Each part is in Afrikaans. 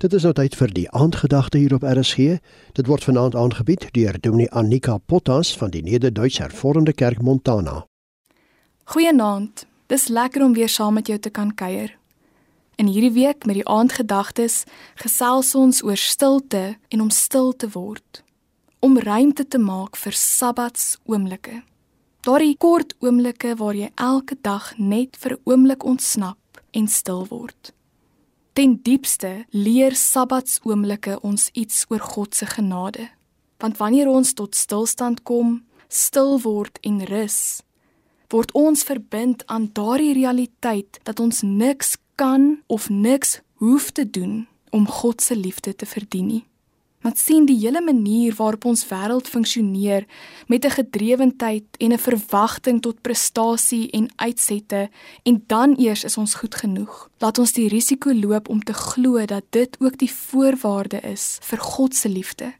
Dit is nou tyd vir die aandgedagte hier op RSG. Dit word vanaand aangebied deur Dominee Annika Potas van die Nederduits Hervormde Kerk Montana. Goeienaand. Dis lekker om weer saam met jou te kan kuier. In hierdie week met die aandgedagtes gesels ons oor stilte en om stil te word. Om ruimte te maak vir Sabbats oomblikke. Daardie kort oomblikke waar jy elke dag net vir 'n oomblik ontsnap en stil word. Ten diepste leer Sabbatsoomblikke ons iets oor God se genade. Want wanneer ons tot stilstand kom, stil word en rus, word ons verbind aan daardie realiteit dat ons niks kan of niks hoef te doen om God se liefde te verdien nie. Want sien die hele manier waarop ons wêreld funksioneer met 'n gedrewendheid en 'n verwagting tot prestasie en uitsette en dan eers is ons goed genoeg. Laat ons die risiko loop om te glo dat dit ook die voorwaarde is vir God se liefde.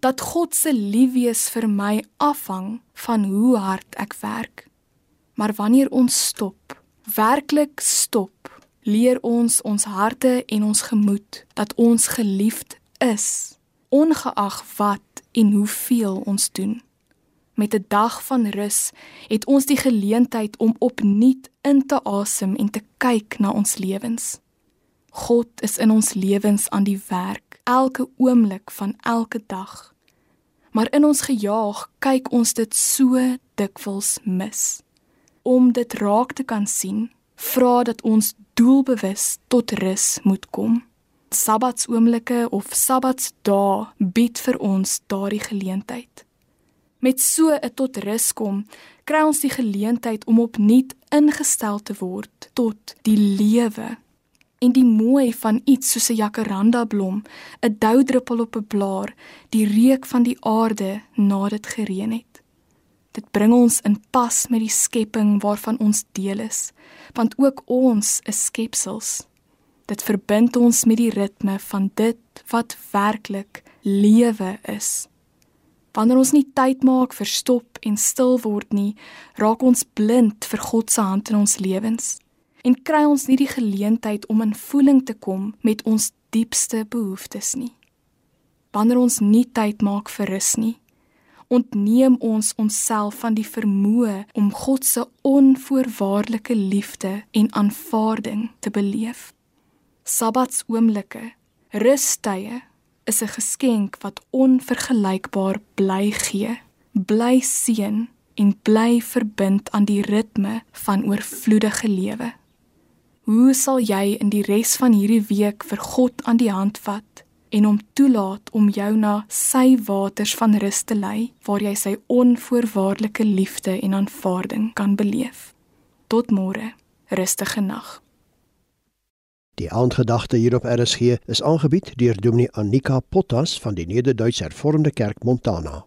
Dat God se liefwees vir my afhang van hoe hard ek werk. Maar wanneer ons stop, werklik stop, leer ons ons harte en ons gemoed dat ons geliefd is ongeag wat en hoeveel ons doen. Met 'n dag van rus het ons die geleentheid om opnuut in te asem en te kyk na ons lewens. God is in ons lewens aan die werk, elke oomblik van elke dag. Maar in ons gejaag kyk ons dit so dikwels mis. Om dit raak te kan sien, vra dat ons doelbewus tot rus moet kom. Sabbatsoomblikke of Sabbatsdae bied vir ons daardie geleentheid. Met so 'n tot rus kom, kry ons die geleentheid om opnuut ingestel te word tot die lewe. En die mooi van iets soos 'n jacaranda blom, 'n doudruppel op 'n blaar, die reuk van die aarde nadat dit gereën het. Dit bring ons in pas met die skepping waarvan ons deel is, want ook ons is skepsels. Dit verbind ons met die ritme van dit wat werklik lewe is. Wanneer ons nie tyd maak vir stop en stil word nie, raak ons blind vir God se hand in ons lewens en kry ons nie die geleentheid om in voeling te kom met ons diepste behoeftes nie. Wanneer ons nie tyd maak vir rus nie, ontneem ons onsself van die vermoë om God se onvoorwaardelike liefde en aanvaarding te beleef. Sabbatsoomblikke, rustye is 'n geskenk wat onvergelykbaar bly gee, bly seën en bly verbind aan die ritme van oorvloedige lewe. Hoe sal jy in die res van hierdie week vir God aan die hand vat en hom toelaat om jou na sy waters van rus te lei waar jy sy onvoorwaardelike liefde en aanvaarding kan beleef? Tot môre, rustige nag. Die aandgedagte hier op RSG is aangebied deur Dominee Annika Potas van die Nederduits Hervormde Kerk Montana.